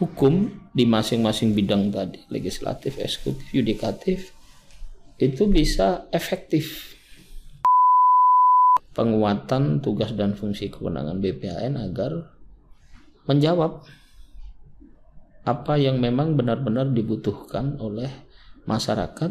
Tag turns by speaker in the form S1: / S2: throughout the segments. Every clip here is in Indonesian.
S1: hukum di masing-masing bidang tadi, legislatif, eksekutif, yudikatif, itu bisa efektif. Penguatan tugas dan fungsi kewenangan BPHN agar menjawab apa yang memang benar-benar dibutuhkan oleh masyarakat.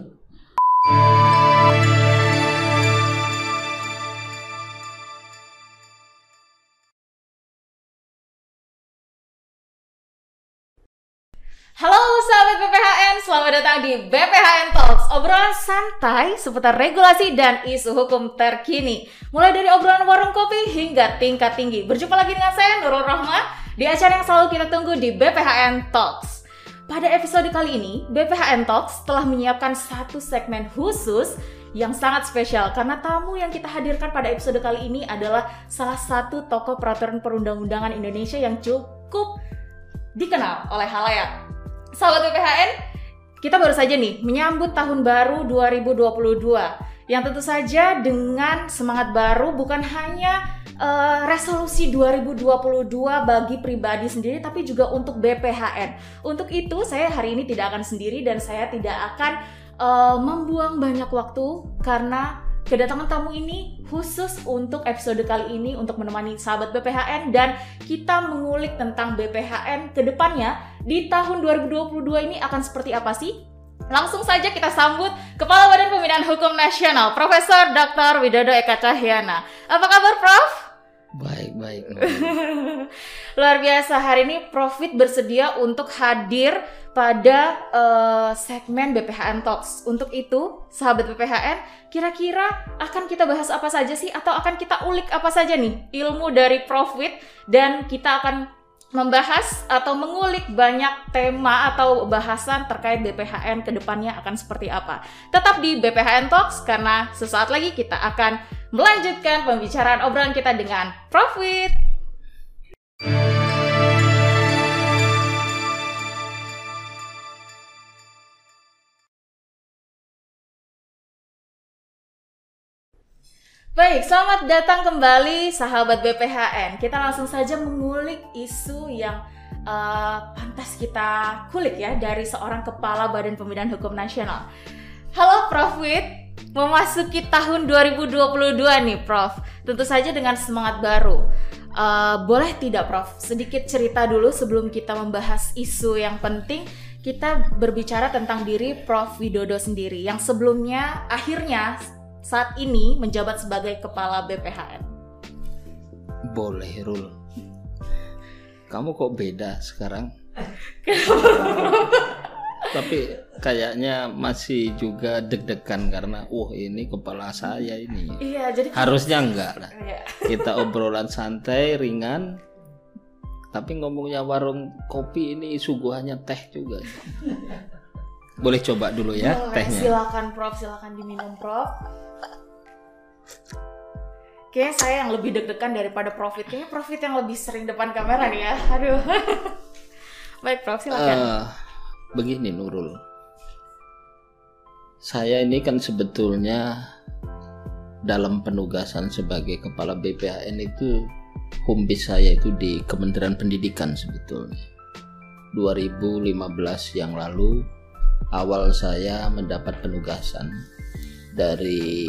S2: Halo sahabat BPHN, selamat datang di BPHN Talks Obrolan santai seputar regulasi dan isu hukum terkini. Mulai dari obrolan warung kopi hingga tingkat tinggi. Berjumpa lagi dengan saya Nurul Rahma Di acara yang selalu kita tunggu di BPHN Talks. Pada episode kali ini, BPHN Talks telah menyiapkan satu segmen khusus yang sangat spesial karena tamu yang kita hadirkan pada episode kali ini adalah salah satu tokoh peraturan perundang-undangan Indonesia yang cukup dikenal oleh halayak. Sahabat BPHN, kita baru saja nih menyambut tahun baru 2022 yang tentu saja dengan semangat baru bukan hanya uh, resolusi 2022 bagi pribadi sendiri tapi juga untuk BPHN. Untuk itu saya hari ini tidak akan sendiri dan saya tidak akan uh, membuang banyak waktu karena kedatangan tamu ini khusus untuk episode kali ini untuk menemani sahabat BPHN dan kita mengulik tentang BPHN ke depannya di tahun 2022 ini akan seperti apa sih? Langsung saja kita sambut Kepala Badan Pembinaan Hukum Nasional Profesor Dr. Widodo Eka Cahyana. Apa kabar Prof?
S1: Baik, baik.
S2: Luar biasa hari ini Profit bersedia untuk hadir pada uh, segmen BPHN Talks. Untuk itu, sahabat BPHN, kira-kira akan kita bahas apa saja sih atau akan kita ulik apa saja nih ilmu dari Profit dan kita akan membahas atau mengulik banyak tema atau bahasan terkait BPHN ke depannya akan seperti apa. Tetap di BPHN Talks karena sesaat lagi kita akan melanjutkan pembicaraan obrolan kita dengan Profit. Baik, selamat datang kembali sahabat BPHN. Kita langsung saja mengulik isu yang uh, pantas kita kulik ya dari seorang kepala Badan Pembinaan Hukum Nasional. Halo Prof Wid, memasuki tahun 2022 nih Prof. Tentu saja dengan semangat baru. Uh, boleh tidak Prof, sedikit cerita dulu sebelum kita membahas isu yang penting kita berbicara tentang diri Prof Widodo sendiri yang sebelumnya akhirnya saat ini menjabat sebagai kepala BPHN?
S1: Boleh, Rul. Kamu kok beda sekarang? Tapi kayaknya masih juga deg-degan karena, wah ini kepala saya ini.
S2: Iya, jadi
S1: harusnya enggak lah. Iya. Kita obrolan santai, ringan. Tapi ngomongnya warung kopi ini suguhannya teh juga. Boleh coba dulu ya
S2: Boleh,
S1: tehnya.
S2: Silakan Prof, silakan diminum Prof. Kayaknya saya yang lebih deg-degan daripada Profit. Kayaknya Profit yang lebih sering depan kamera nih ya. Aduh. Baik Prof, silakan. Uh,
S1: begini Nurul. Saya ini kan sebetulnya dalam penugasan sebagai kepala BPHN itu home base saya itu di Kementerian Pendidikan sebetulnya. 2015 yang lalu awal saya mendapat penugasan dari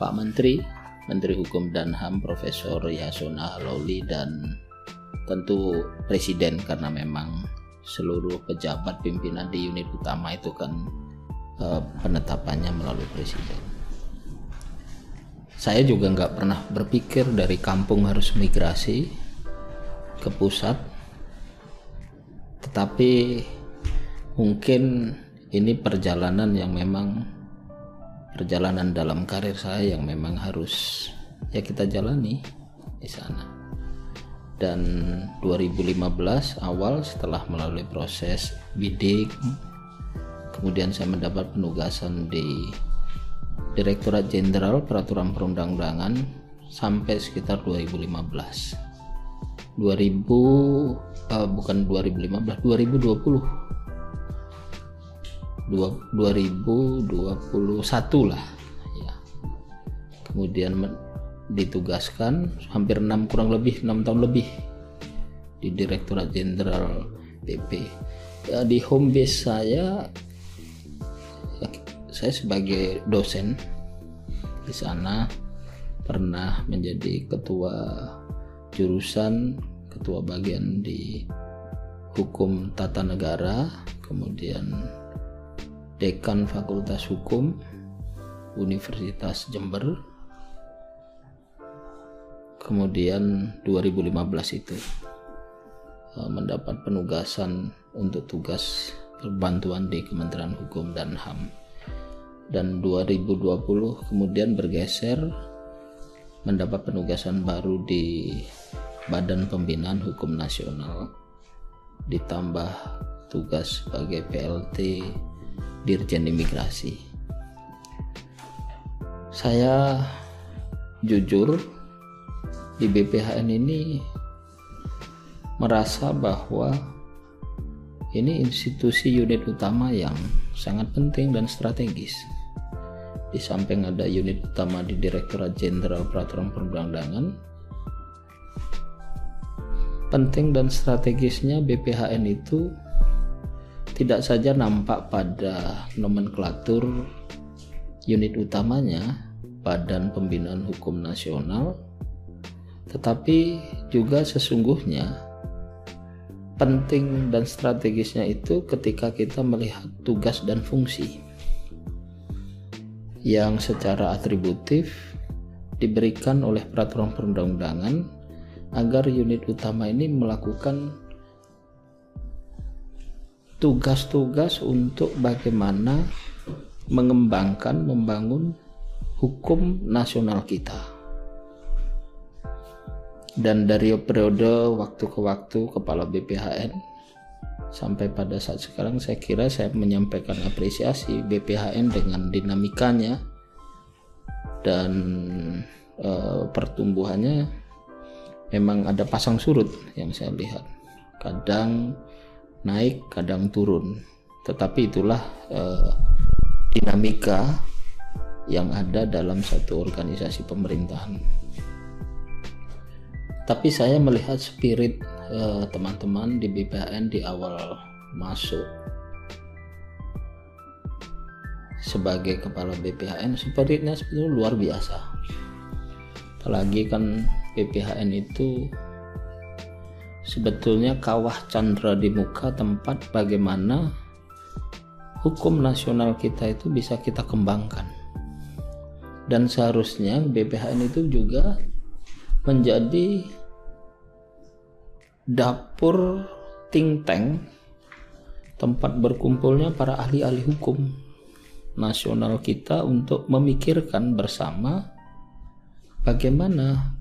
S1: Pak Menteri, Menteri Hukum dan HAM Profesor Yasona Loli dan tentu Presiden karena memang seluruh pejabat pimpinan di unit utama itu kan uh, penetapannya melalui Presiden. Saya juga nggak pernah berpikir dari kampung harus migrasi ke pusat, tetapi mungkin ini perjalanan yang memang perjalanan dalam karir saya yang memang harus ya kita jalani di sana. Dan 2015 awal setelah melalui proses bidik kemudian saya mendapat penugasan di Direktorat Jenderal Peraturan Perundang-undangan sampai sekitar 2015. 2000 uh, bukan 2015, 2020 2021 lah ya kemudian ditugaskan hampir enam kurang lebih enam tahun lebih di Direktorat Jenderal BP. Ya, di home base saya ya, saya sebagai dosen di sana pernah menjadi ketua jurusan, ketua bagian di hukum tata negara, kemudian dekan Fakultas Hukum Universitas Jember. Kemudian 2015 itu eh, mendapat penugasan untuk tugas perbantuan di Kementerian Hukum dan HAM. Dan 2020 kemudian bergeser mendapat penugasan baru di Badan Pembinaan Hukum Nasional ditambah tugas sebagai PLT Dirjen Imigrasi. Saya jujur di BPHN ini merasa bahwa ini institusi unit utama yang sangat penting dan strategis. Di samping ada unit utama di Direktorat Jenderal Peraturan Perundang-undangan, penting dan strategisnya BPHN itu tidak saja nampak pada nomenklatur unit utamanya Badan Pembinaan Hukum Nasional tetapi juga sesungguhnya penting dan strategisnya itu ketika kita melihat tugas dan fungsi yang secara atributif diberikan oleh peraturan perundang-undangan agar unit utama ini melakukan tugas-tugas untuk bagaimana mengembangkan, membangun hukum nasional kita. Dan dari periode waktu ke waktu kepala BPHN sampai pada saat sekarang saya kira saya menyampaikan apresiasi BPHN dengan dinamikanya dan e, pertumbuhannya memang ada pasang surut yang saya lihat kadang naik kadang turun. Tetapi itulah eh, dinamika yang ada dalam satu organisasi pemerintahan. Tapi saya melihat spirit eh, teman-teman di BPN di awal masuk sebagai kepala BPHN spiritnya sebetulnya luar biasa. Apalagi kan PPHN itu sebetulnya kawah chandra di muka tempat bagaimana hukum nasional kita itu bisa kita kembangkan. Dan seharusnya BPHN itu juga menjadi dapur think tank tempat berkumpulnya para ahli-ahli hukum nasional kita untuk memikirkan bersama bagaimana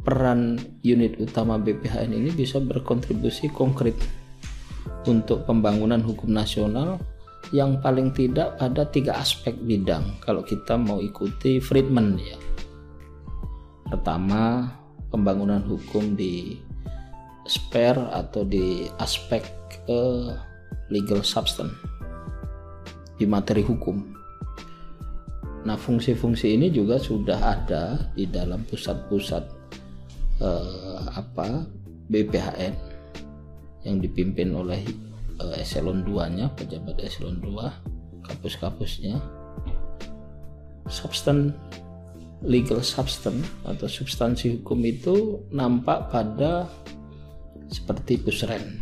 S1: peran unit utama BPHN ini bisa berkontribusi konkret untuk pembangunan hukum nasional. Yang paling tidak pada tiga aspek bidang kalau kita mau ikuti Friedman ya. Pertama pembangunan hukum di spare atau di aspek uh, legal substance di materi hukum. Nah fungsi-fungsi ini juga sudah ada di dalam pusat-pusat uh, apa BPHN yang dipimpin oleh uh, eselon 2 nya pejabat eselon 2 kapus-kapusnya. Substan legal substance atau substansi hukum itu nampak pada seperti pusren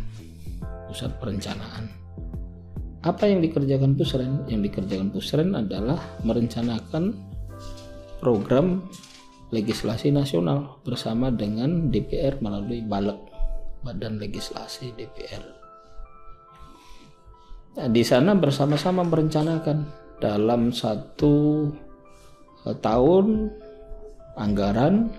S1: pusat perencanaan. Apa yang dikerjakan pusren? Yang dikerjakan pusren adalah merencanakan program legislasi nasional bersama dengan DPR melalui Balek Badan Legislasi DPR. Nah, di sana bersama-sama merencanakan dalam satu uh, tahun anggaran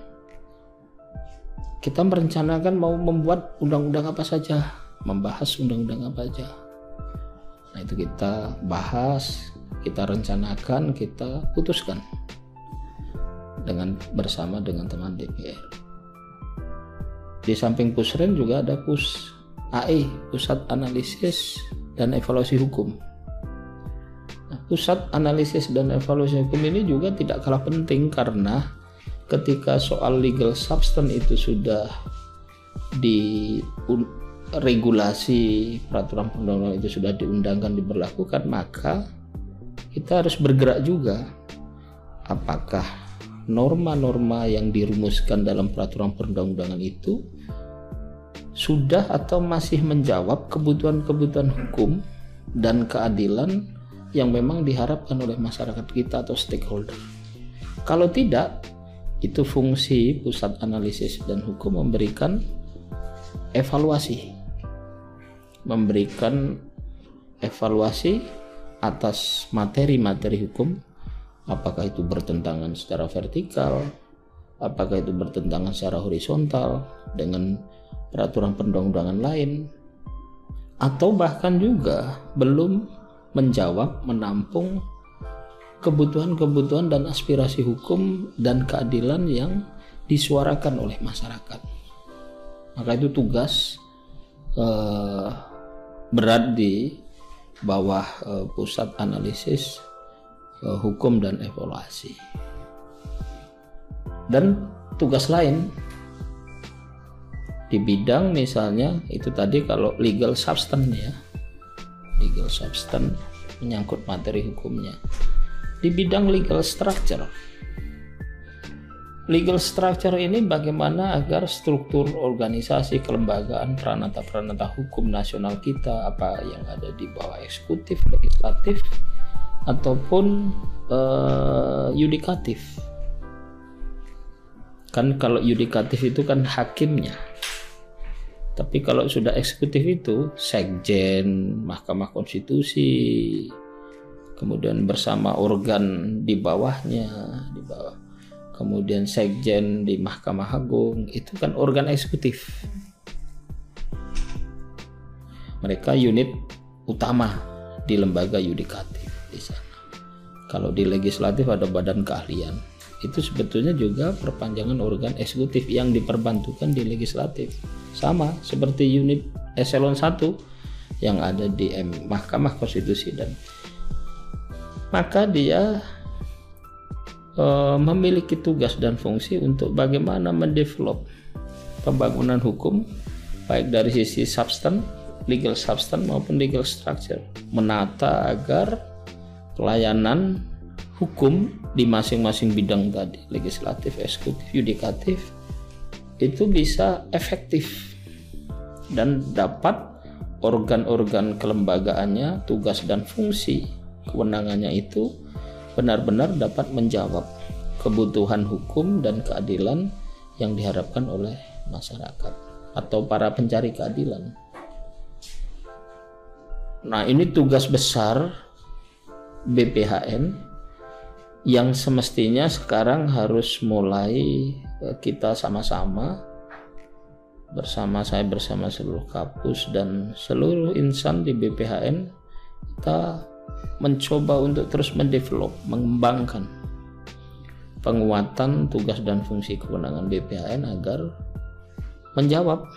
S1: kita merencanakan mau membuat undang-undang apa saja, membahas undang-undang apa saja. Nah, itu kita bahas, kita rencanakan, kita putuskan dengan bersama dengan teman DPR. Di samping pusren juga ada pus AI, Pusat Analisis dan Evaluasi Hukum. Nah, pusat Analisis dan Evaluasi Hukum ini juga tidak kalah penting karena ketika soal legal substance itu sudah di regulasi peraturan perundang-undangan itu sudah diundangkan diberlakukan maka kita harus bergerak juga apakah norma-norma yang dirumuskan dalam peraturan perundang-undangan itu sudah atau masih menjawab kebutuhan-kebutuhan hukum dan keadilan yang memang diharapkan oleh masyarakat kita atau stakeholder. Kalau tidak, itu fungsi pusat analisis dan hukum memberikan evaluasi. Memberikan evaluasi atas materi-materi hukum apakah itu bertentangan secara vertikal, apakah itu bertentangan secara horizontal dengan peraturan perundang-undangan lain atau bahkan juga belum menjawab, menampung kebutuhan-kebutuhan dan aspirasi hukum dan keadilan yang disuarakan oleh masyarakat. Maka itu tugas eh, berat di bawah eh, pusat analisis hukum dan evaluasi. Dan tugas lain di bidang misalnya itu tadi kalau legal substance ya legal substance menyangkut materi hukumnya di bidang legal structure legal structure ini bagaimana agar struktur organisasi kelembagaan peranata-peranata hukum nasional kita apa yang ada di bawah eksekutif legislatif ataupun uh, yudikatif kan kalau yudikatif itu kan hakimnya tapi kalau sudah eksekutif itu sekjen, Mahkamah Konstitusi, kemudian bersama organ di bawahnya, di bawah. Kemudian sekjen di Mahkamah Agung itu kan organ eksekutif. Mereka unit utama di lembaga yudikatif di sana. Kalau di legislatif ada badan keahlian. Itu sebetulnya juga perpanjangan organ eksekutif yang diperbantukan di legislatif. Sama seperti unit eselon 1 yang ada di M, Mahkamah Konstitusi. Dan maka dia e, memiliki tugas dan fungsi untuk bagaimana mendevelop pembangunan hukum baik dari sisi substance, legal substance maupun legal structure. Menata agar pelayanan hukum di masing-masing bidang tadi legislatif, eksekutif, yudikatif itu bisa efektif dan dapat organ-organ kelembagaannya, tugas dan fungsi kewenangannya itu benar-benar dapat menjawab kebutuhan hukum dan keadilan yang diharapkan oleh masyarakat atau para pencari keadilan. Nah, ini tugas besar BPHN yang semestinya sekarang harus mulai eh, kita sama-sama bersama saya bersama seluruh kapus dan seluruh insan di BPHN kita mencoba untuk terus mendevelop, mengembangkan penguatan tugas dan fungsi kewenangan BPHN agar menjawab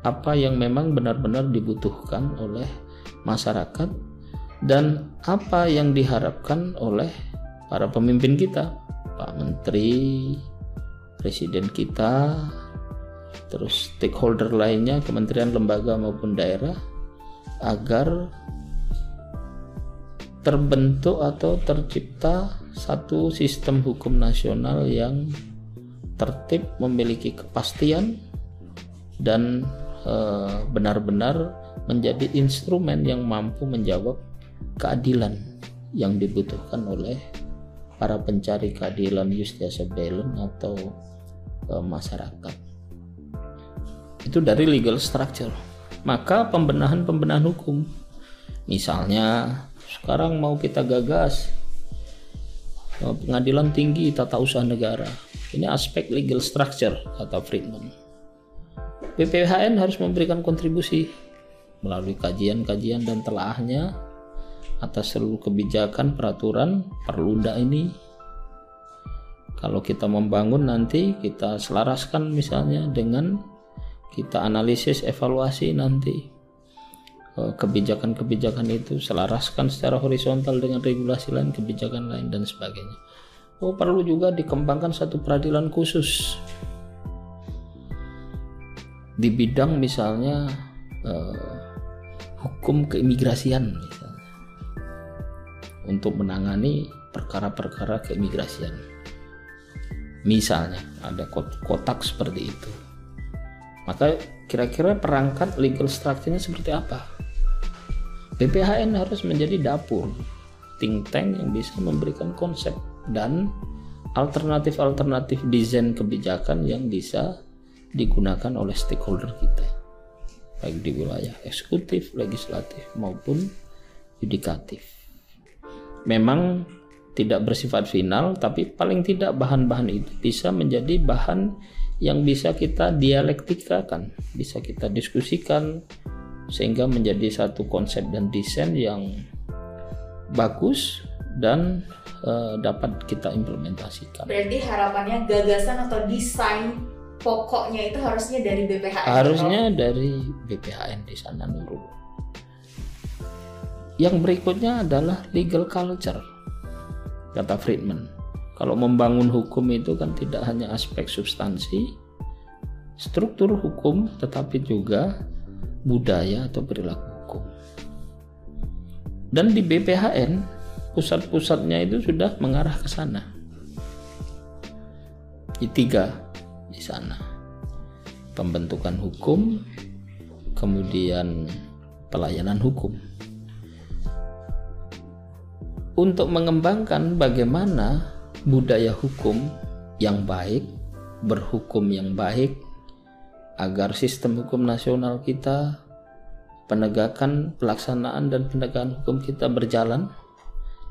S1: apa yang memang benar-benar dibutuhkan oleh masyarakat dan apa yang diharapkan oleh para pemimpin kita, Pak Menteri, Presiden kita, terus stakeholder lainnya, kementerian, lembaga maupun daerah, agar terbentuk atau tercipta satu sistem hukum nasional yang tertib, memiliki kepastian, dan eh, benar-benar menjadi instrumen yang mampu menjawab keadilan yang dibutuhkan oleh para pencari keadilan justisia belen atau e, masyarakat. Itu dari legal structure. Maka pembenahan-pembenahan hukum. Misalnya sekarang mau kita gagas e, pengadilan tinggi tata usaha negara. Ini aspek legal structure kata Friedman. BPHN harus memberikan kontribusi melalui kajian-kajian dan telahnya atas seluruh kebijakan peraturan perluda ini. Kalau kita membangun nanti kita selaraskan misalnya dengan kita analisis evaluasi nanti. Eh, kebijakan-kebijakan itu selaraskan secara horizontal dengan regulasi lain kebijakan lain dan sebagainya. Oh perlu juga dikembangkan satu peradilan khusus. Di bidang misalnya uh, hukum keimigrasian misalnya untuk menangani perkara-perkara keimigrasian. Misalnya ada kotak seperti itu. Maka kira-kira perangkat legal structure-nya seperti apa? BPHN harus menjadi dapur think tank yang bisa memberikan konsep dan alternatif-alternatif desain kebijakan yang bisa digunakan oleh stakeholder kita baik di wilayah eksekutif, legislatif maupun yudikatif. Memang tidak bersifat final tapi paling tidak bahan-bahan itu bisa menjadi bahan yang bisa kita dialektikakan, bisa kita diskusikan sehingga menjadi satu konsep dan desain yang bagus dan uh, dapat kita implementasikan.
S2: Berarti harapannya gagasan atau desain pokoknya itu harusnya dari BPHN.
S1: Harusnya atau? dari BPHN di sana Nurul. Yang berikutnya adalah legal culture, kata Friedman. Kalau membangun hukum itu kan tidak hanya aspek substansi, struktur hukum, tetapi juga budaya atau perilaku hukum. Dan di BPHN, pusat-pusatnya itu sudah mengarah ke sana. Di tiga di sana. Pembentukan hukum, kemudian pelayanan hukum. Untuk mengembangkan bagaimana budaya hukum yang baik, berhukum yang baik, agar sistem hukum nasional kita, penegakan, pelaksanaan, dan penegakan hukum kita berjalan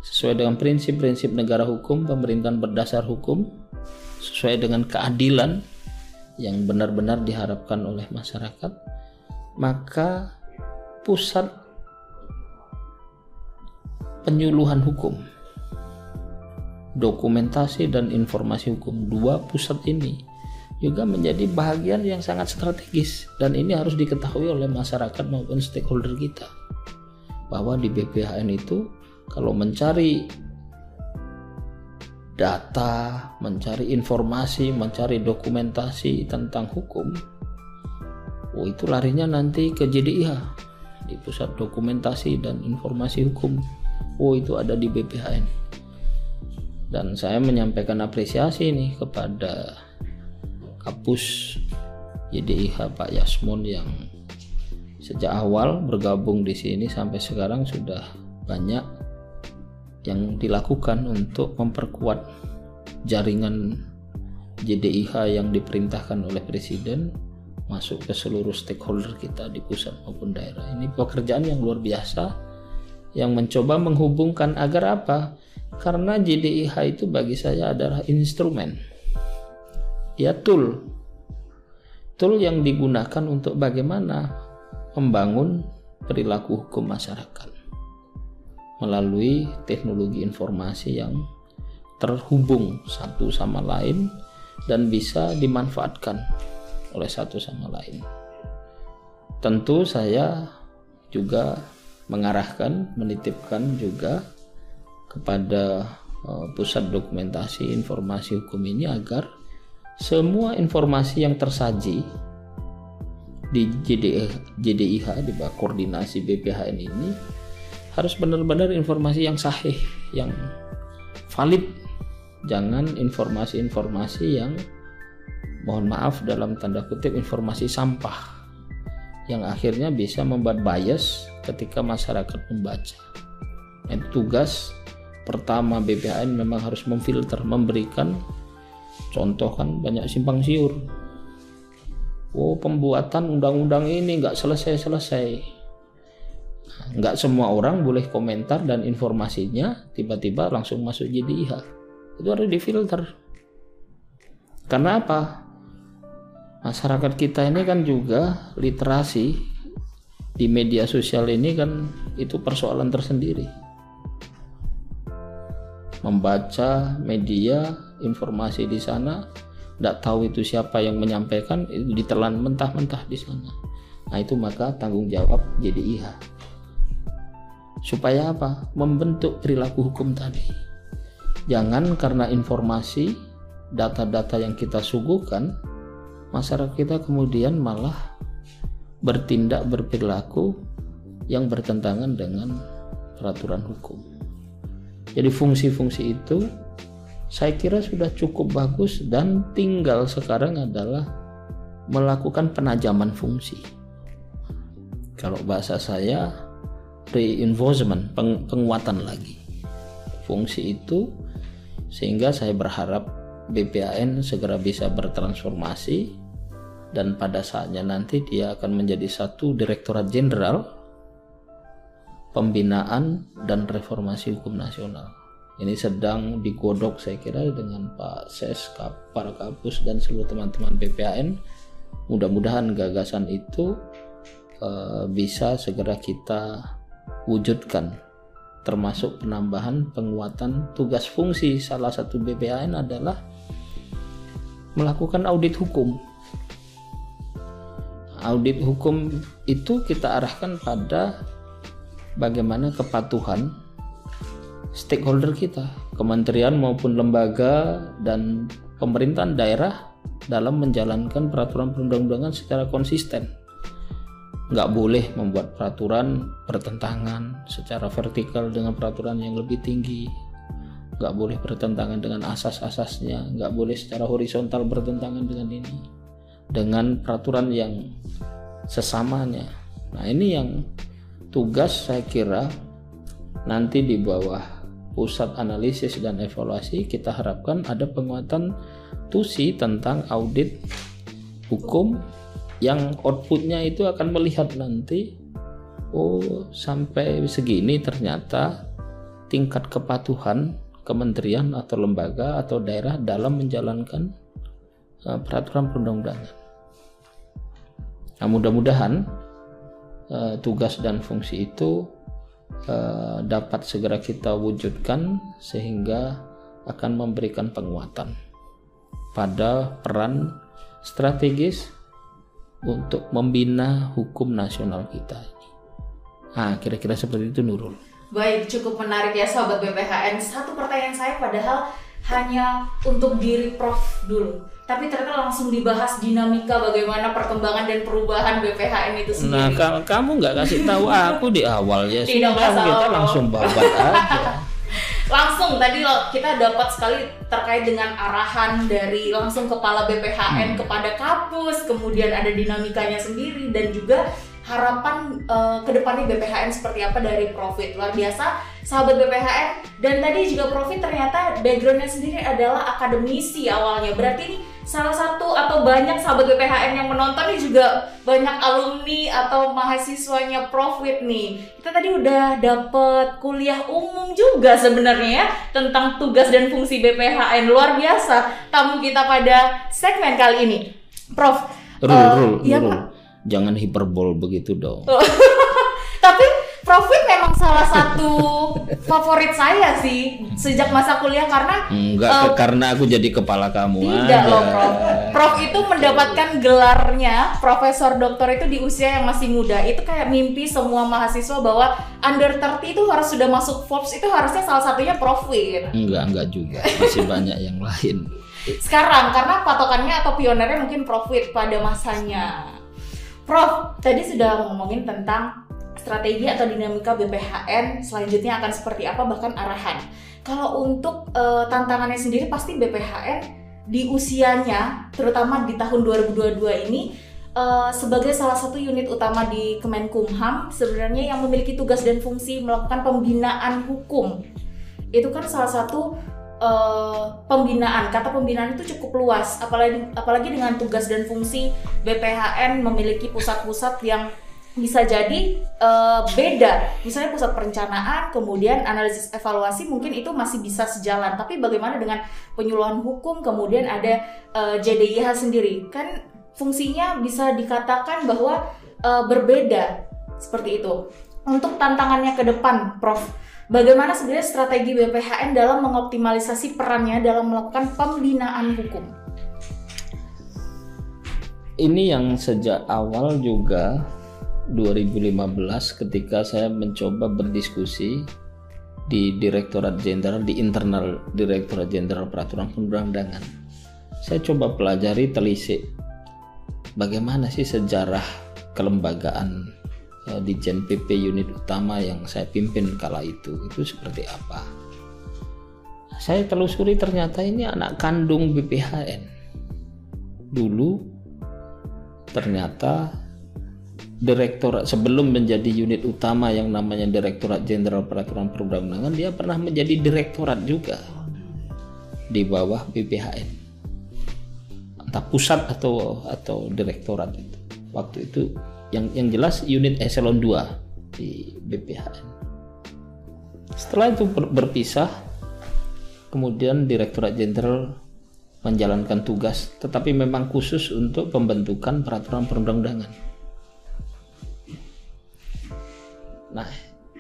S1: sesuai dengan prinsip-prinsip negara hukum, pemerintahan berdasar hukum, sesuai dengan keadilan yang benar-benar diharapkan oleh masyarakat, maka pusat penyuluhan hukum, dokumentasi dan informasi hukum dua pusat ini juga menjadi bagian yang sangat strategis dan ini harus diketahui oleh masyarakat maupun stakeholder kita bahwa di BPHN itu kalau mencari data, mencari informasi, mencari dokumentasi tentang hukum, oh itu larinya nanti ke JDIH di Pusat Dokumentasi dan Informasi Hukum. Oh itu ada di BPHN. Dan saya menyampaikan apresiasi nih kepada Kapus JDIH Pak Yasmun yang sejak awal bergabung di sini sampai sekarang sudah banyak yang dilakukan untuk memperkuat jaringan JDIH yang diperintahkan oleh Presiden masuk ke seluruh stakeholder kita di pusat maupun daerah. Ini pekerjaan yang luar biasa yang mencoba menghubungkan agar apa? Karena JDIH itu bagi saya adalah instrumen. Ya tool. Tool yang digunakan untuk bagaimana membangun perilaku hukum masyarakat melalui teknologi informasi yang terhubung satu sama lain dan bisa dimanfaatkan oleh satu sama lain. Tentu saya juga mengarahkan, menitipkan juga kepada uh, pusat dokumentasi informasi hukum ini agar semua informasi yang tersaji di JDIH, JDIH di bawah koordinasi BPHN ini harus benar-benar informasi yang sahih, yang valid. Jangan informasi-informasi yang mohon maaf dalam tanda kutip informasi sampah yang akhirnya bisa membuat bias ketika masyarakat membaca. Itu tugas pertama BPHN memang harus memfilter, memberikan contoh kan banyak simpang siur. Oh pembuatan undang-undang ini nggak selesai-selesai. Nggak semua orang boleh komentar dan informasinya tiba-tiba langsung masuk JDIH itu harus difilter. Karena apa? Masyarakat kita ini kan juga literasi di media sosial ini kan itu persoalan tersendiri membaca media informasi di sana tidak tahu itu siapa yang menyampaikan itu ditelan mentah-mentah di sana nah itu maka tanggung jawab JDIH supaya apa? Membentuk perilaku hukum tadi. Jangan karena informasi, data-data yang kita suguhkan masyarakat kita kemudian malah bertindak berperilaku yang bertentangan dengan peraturan hukum. Jadi fungsi-fungsi itu saya kira sudah cukup bagus dan tinggal sekarang adalah melakukan penajaman fungsi. Kalau bahasa saya reinforcement, peng penguatan lagi fungsi itu sehingga saya berharap BPAN segera bisa bertransformasi dan pada saatnya nanti dia akan menjadi satu direktorat jenderal pembinaan dan reformasi hukum nasional. Ini sedang digodok saya kira dengan Pak Ses, para kapus dan seluruh teman-teman BPAN. Mudah-mudahan gagasan itu uh, bisa segera kita wujudkan termasuk penambahan penguatan tugas fungsi salah satu BPAN adalah melakukan audit hukum audit hukum itu kita arahkan pada bagaimana kepatuhan stakeholder kita, kementerian maupun lembaga dan pemerintahan daerah dalam menjalankan peraturan perundang-undangan secara konsisten. Nggak boleh membuat peraturan bertentangan secara vertikal dengan peraturan yang lebih tinggi. Nggak boleh bertentangan dengan asas-asasnya. Nggak boleh secara horizontal bertentangan dengan ini. Dengan peraturan yang sesamanya. Nah ini yang tugas saya kira nanti di bawah pusat analisis dan evaluasi kita harapkan ada penguatan tusi tentang audit hukum yang outputnya itu akan melihat nanti oh sampai segini ternyata tingkat kepatuhan kementerian atau lembaga atau daerah dalam menjalankan uh, peraturan perundang-undangan. Nah, mudah-mudahan uh, tugas dan fungsi itu uh, dapat segera kita wujudkan sehingga akan memberikan penguatan pada peran strategis untuk membina hukum nasional kita. Nah, kira-kira seperti itu Nurul.
S2: Baik, cukup menarik ya sahabat BPHN. Satu pertanyaan saya padahal hanya untuk diri Prof dulu tapi ternyata langsung dibahas dinamika bagaimana perkembangan dan perubahan BPHN itu sendiri.
S1: Nah, kalau kamu nggak kasih tahu aku di awal ya Tidak masalah. kita langsung babat aja.
S2: langsung tadi kita dapat sekali terkait dengan arahan dari langsung kepala BPHN hmm. kepada kampus, kemudian ada dinamikanya sendiri dan juga harapan uh, ke depannya BPHN seperti apa dari Profit luar biasa sahabat BPHN dan tadi juga Profit ternyata backgroundnya sendiri adalah akademisi awalnya berarti ini salah satu atau banyak sahabat BPHN yang menonton ini juga banyak alumni atau mahasiswanya Profit nih. Kita tadi udah dapet kuliah umum juga sebenarnya ya tentang tugas dan fungsi BPHN luar biasa tamu kita pada segmen kali ini. Prof,
S1: Rul, uh, Rul, ya, Rul. Jangan hiperbol begitu dong.
S2: Tapi Profit memang salah satu favorit saya sih sejak masa kuliah karena
S1: enggak uh, karena aku jadi kepala kamu
S2: tidak aja. loh Prof. Prof itu mendapatkan gelarnya Profesor Doktor itu di usia yang masih muda. Itu kayak mimpi semua mahasiswa bahwa under 30 itu harus sudah masuk Forbes itu harusnya salah satunya Profit.
S1: Enggak, enggak juga. Masih banyak yang lain.
S2: Sekarang karena patokannya atau pionernya mungkin Profit pada masanya. Prof, tadi sudah ngomongin tentang strategi atau dinamika BPHN selanjutnya akan seperti apa bahkan arahan. Kalau untuk uh, tantangannya sendiri pasti BPHN di usianya terutama di tahun 2022 ini uh, sebagai salah satu unit utama di Kemenkumham sebenarnya yang memiliki tugas dan fungsi melakukan pembinaan hukum. Itu kan salah satu uh, pembinaan. Kata pembinaan itu cukup luas apalagi apalagi dengan tugas dan fungsi BPHN memiliki pusat-pusat yang bisa jadi uh, beda. Misalnya pusat perencanaan, kemudian analisis evaluasi mungkin itu masih bisa sejalan. Tapi bagaimana dengan penyuluhan hukum, kemudian ada uh, eh, JDIH sendiri, kan fungsinya bisa dikatakan bahwa uh, berbeda seperti itu. Untuk tantangannya ke depan, Prof. Bagaimana sebenarnya strategi BPHN dalam mengoptimalisasi perannya dalam melakukan pembinaan hukum?
S1: Ini yang sejak awal juga 2015 ketika saya mencoba berdiskusi di Direktorat Jenderal di internal Direktorat Jenderal Peraturan Perundang-undangan. Saya coba pelajari telisik bagaimana sih sejarah kelembagaan uh, di JNPP unit utama yang saya pimpin kala itu itu seperti apa? Saya telusuri ternyata ini anak kandung BPHN dulu ternyata direktorat sebelum menjadi unit utama yang namanya Direktorat Jenderal Peraturan Perundang-undangan dia pernah menjadi direktorat juga di bawah BPHN entah pusat atau atau direktorat itu. Waktu itu yang yang jelas unit eselon 2 di BPHN setelah itu ber, berpisah kemudian Direktorat Jenderal menjalankan tugas tetapi memang khusus untuk pembentukan peraturan perundang-undangan Nah,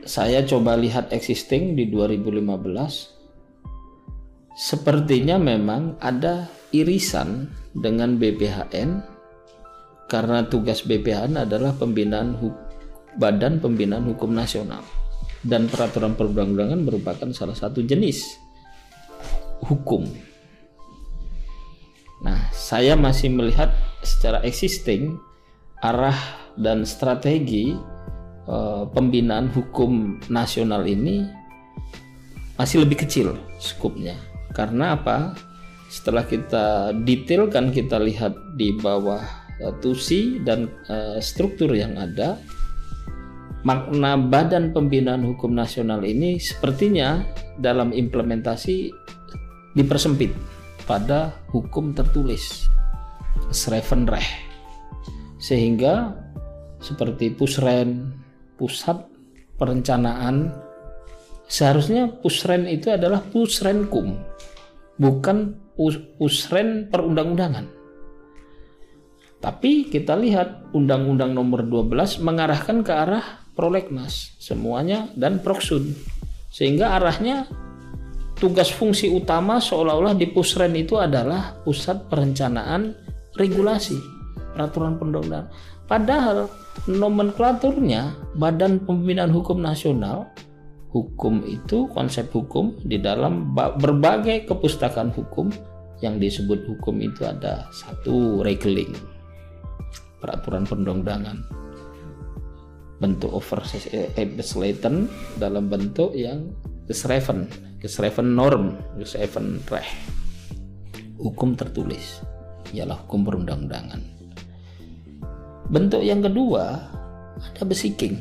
S1: saya coba lihat existing di 2015. Sepertinya memang ada irisan dengan BPHN karena tugas BPHN adalah pembinaan Badan Pembinaan Hukum Nasional dan peraturan perundang-undangan merupakan salah satu jenis hukum. Nah, saya masih melihat secara existing arah dan strategi Eh, pembinaan hukum nasional ini masih lebih kecil skupnya. Karena apa? Setelah kita detailkan kita lihat di bawah tusi dan uh, struktur yang ada, makna Badan Pembinaan Hukum Nasional ini sepertinya dalam implementasi dipersempit pada hukum tertulis Schrevenrecht. Sehingga seperti pusren pusat perencanaan seharusnya pusren itu adalah pusrenkum bukan pus pusren perundang-undangan tapi kita lihat undang-undang nomor 12 mengarahkan ke arah prolegnas semuanya dan proksud sehingga arahnya tugas fungsi utama seolah-olah di pusren itu adalah pusat perencanaan regulasi peraturan perundang-undangan padahal nomenklaturnya Badan Pembinaan Hukum Nasional hukum itu konsep hukum di dalam berbagai kepustakaan hukum yang disebut hukum itu ada satu regeling peraturan perundang-undangan bentuk overslaten dalam bentuk yang geschreven geschreven norm geschreven recht hukum tertulis ialah hukum perundang-undangan Bentuk yang kedua ada besiking.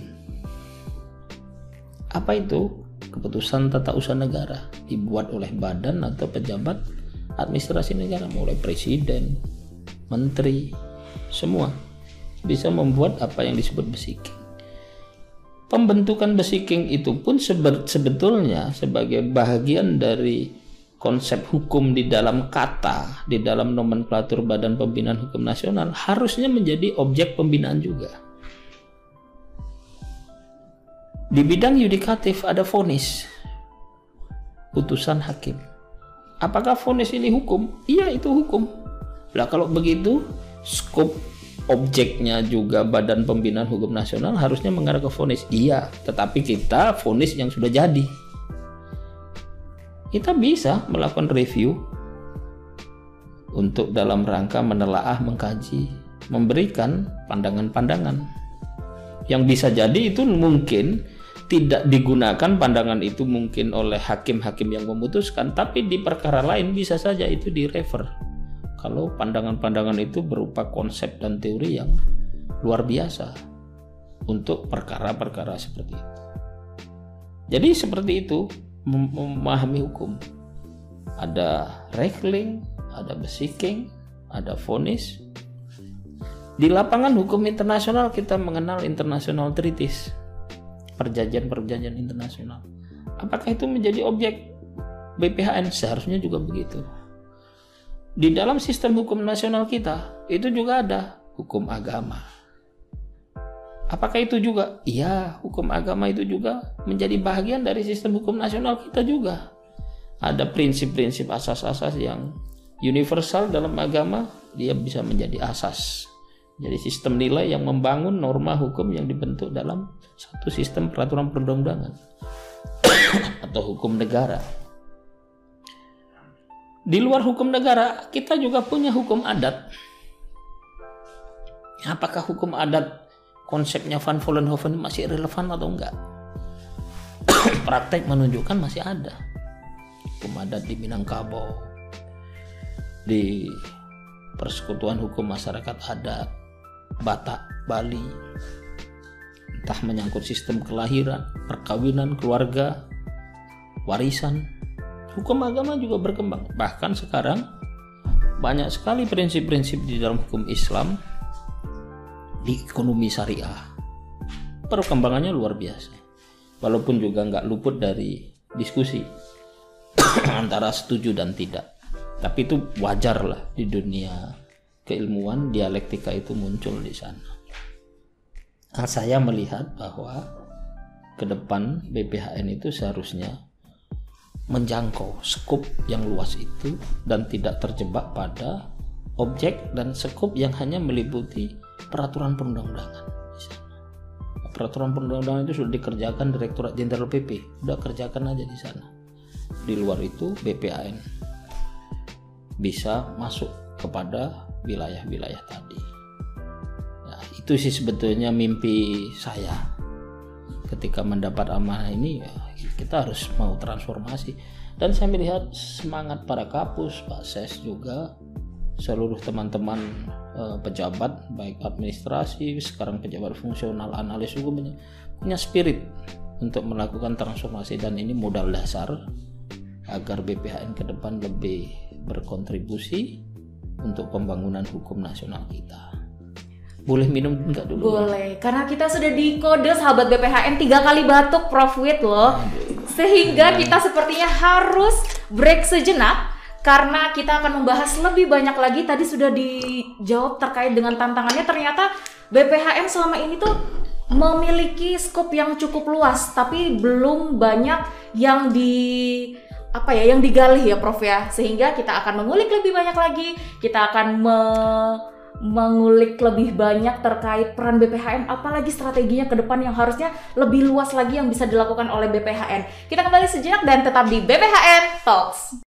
S1: Apa itu? Keputusan tata usaha negara dibuat oleh badan atau pejabat administrasi negara mulai presiden, menteri, semua bisa membuat apa yang disebut besiking. Pembentukan besiking itu pun sebetulnya sebagai bagian dari konsep hukum di dalam kata, di dalam nomenklatur Badan Pembinaan Hukum Nasional harusnya menjadi objek pembinaan juga. Di bidang yudikatif ada vonis, putusan hakim. Apakah vonis ini hukum? Iya, itu hukum. Lah kalau begitu, skop objeknya juga Badan Pembinaan Hukum Nasional harusnya mengarah ke vonis. Iya, tetapi kita vonis yang sudah jadi. Kita bisa melakukan review untuk dalam rangka menelaah, mengkaji, memberikan pandangan-pandangan. Yang bisa jadi itu mungkin tidak digunakan pandangan itu mungkin oleh hakim-hakim yang memutuskan tapi di perkara lain bisa saja itu direfer kalau pandangan-pandangan itu berupa konsep dan teori yang luar biasa untuk perkara-perkara seperti itu jadi seperti itu memahami hukum. Ada rekling, ada besiking, ada vonis. Di lapangan hukum internasional kita mengenal international treaties, perjanjian-perjanjian internasional. Apakah itu menjadi objek BPHN? Seharusnya juga begitu. Di dalam sistem hukum nasional kita itu juga ada hukum agama Apakah itu juga? Iya, hukum agama itu juga menjadi bagian dari sistem hukum nasional kita juga. Ada prinsip-prinsip asas-asas yang universal dalam agama, dia bisa menjadi asas. Jadi sistem nilai yang membangun norma hukum yang dibentuk dalam satu sistem peraturan perundang-undangan atau hukum negara. Di luar hukum negara, kita juga punya hukum adat. Apakah hukum adat konsepnya Van Vollenhoven masih relevan atau enggak? Praktek menunjukkan masih ada. Hukum adat di Minangkabau, di Persekutuan Hukum Masyarakat Adat, Batak, Bali, entah menyangkut sistem kelahiran, perkawinan, keluarga, warisan, hukum agama juga berkembang. Bahkan sekarang banyak sekali prinsip-prinsip di dalam hukum Islam di ekonomi syariah. Perkembangannya luar biasa. Walaupun juga nggak luput dari diskusi antara setuju dan tidak. Tapi itu wajar lah di dunia keilmuan dialektika itu muncul di sana. Nah, saya melihat bahwa ke depan BPHN itu seharusnya menjangkau skup yang luas itu dan tidak terjebak pada objek dan skup yang hanya meliputi peraturan perundang-undangan. Peraturan perundang-undangan itu sudah dikerjakan Direktorat Jenderal PP, sudah kerjakan aja di sana. Di luar itu BPAN bisa masuk kepada wilayah-wilayah tadi. Nah, itu sih sebetulnya mimpi saya ketika mendapat amanah ini ya kita harus mau transformasi dan saya melihat semangat para kapus Pak Ses juga seluruh teman-teman eh, pejabat baik administrasi sekarang pejabat fungsional analis juga punya, punya spirit untuk melakukan transformasi dan ini modal dasar agar BPHN ke depan lebih berkontribusi untuk pembangunan hukum nasional kita. Boleh minum enggak dulu?
S2: Boleh, karena kita sudah di kode sahabat BPHN tiga kali batuk Prof. Wit loh. Sehingga kita sepertinya harus break sejenak karena kita akan membahas lebih banyak lagi. Tadi sudah dijawab terkait dengan tantangannya. Ternyata BPHN selama ini tuh memiliki skop yang cukup luas tapi belum banyak yang di apa ya yang digali ya Prof ya. Sehingga kita akan mengulik lebih banyak lagi. Kita akan me mengulik lebih banyak terkait peran BPHN apalagi strateginya ke depan yang harusnya lebih luas lagi yang bisa dilakukan oleh BPHN kita kembali sejenak dan tetap di BPHN Talks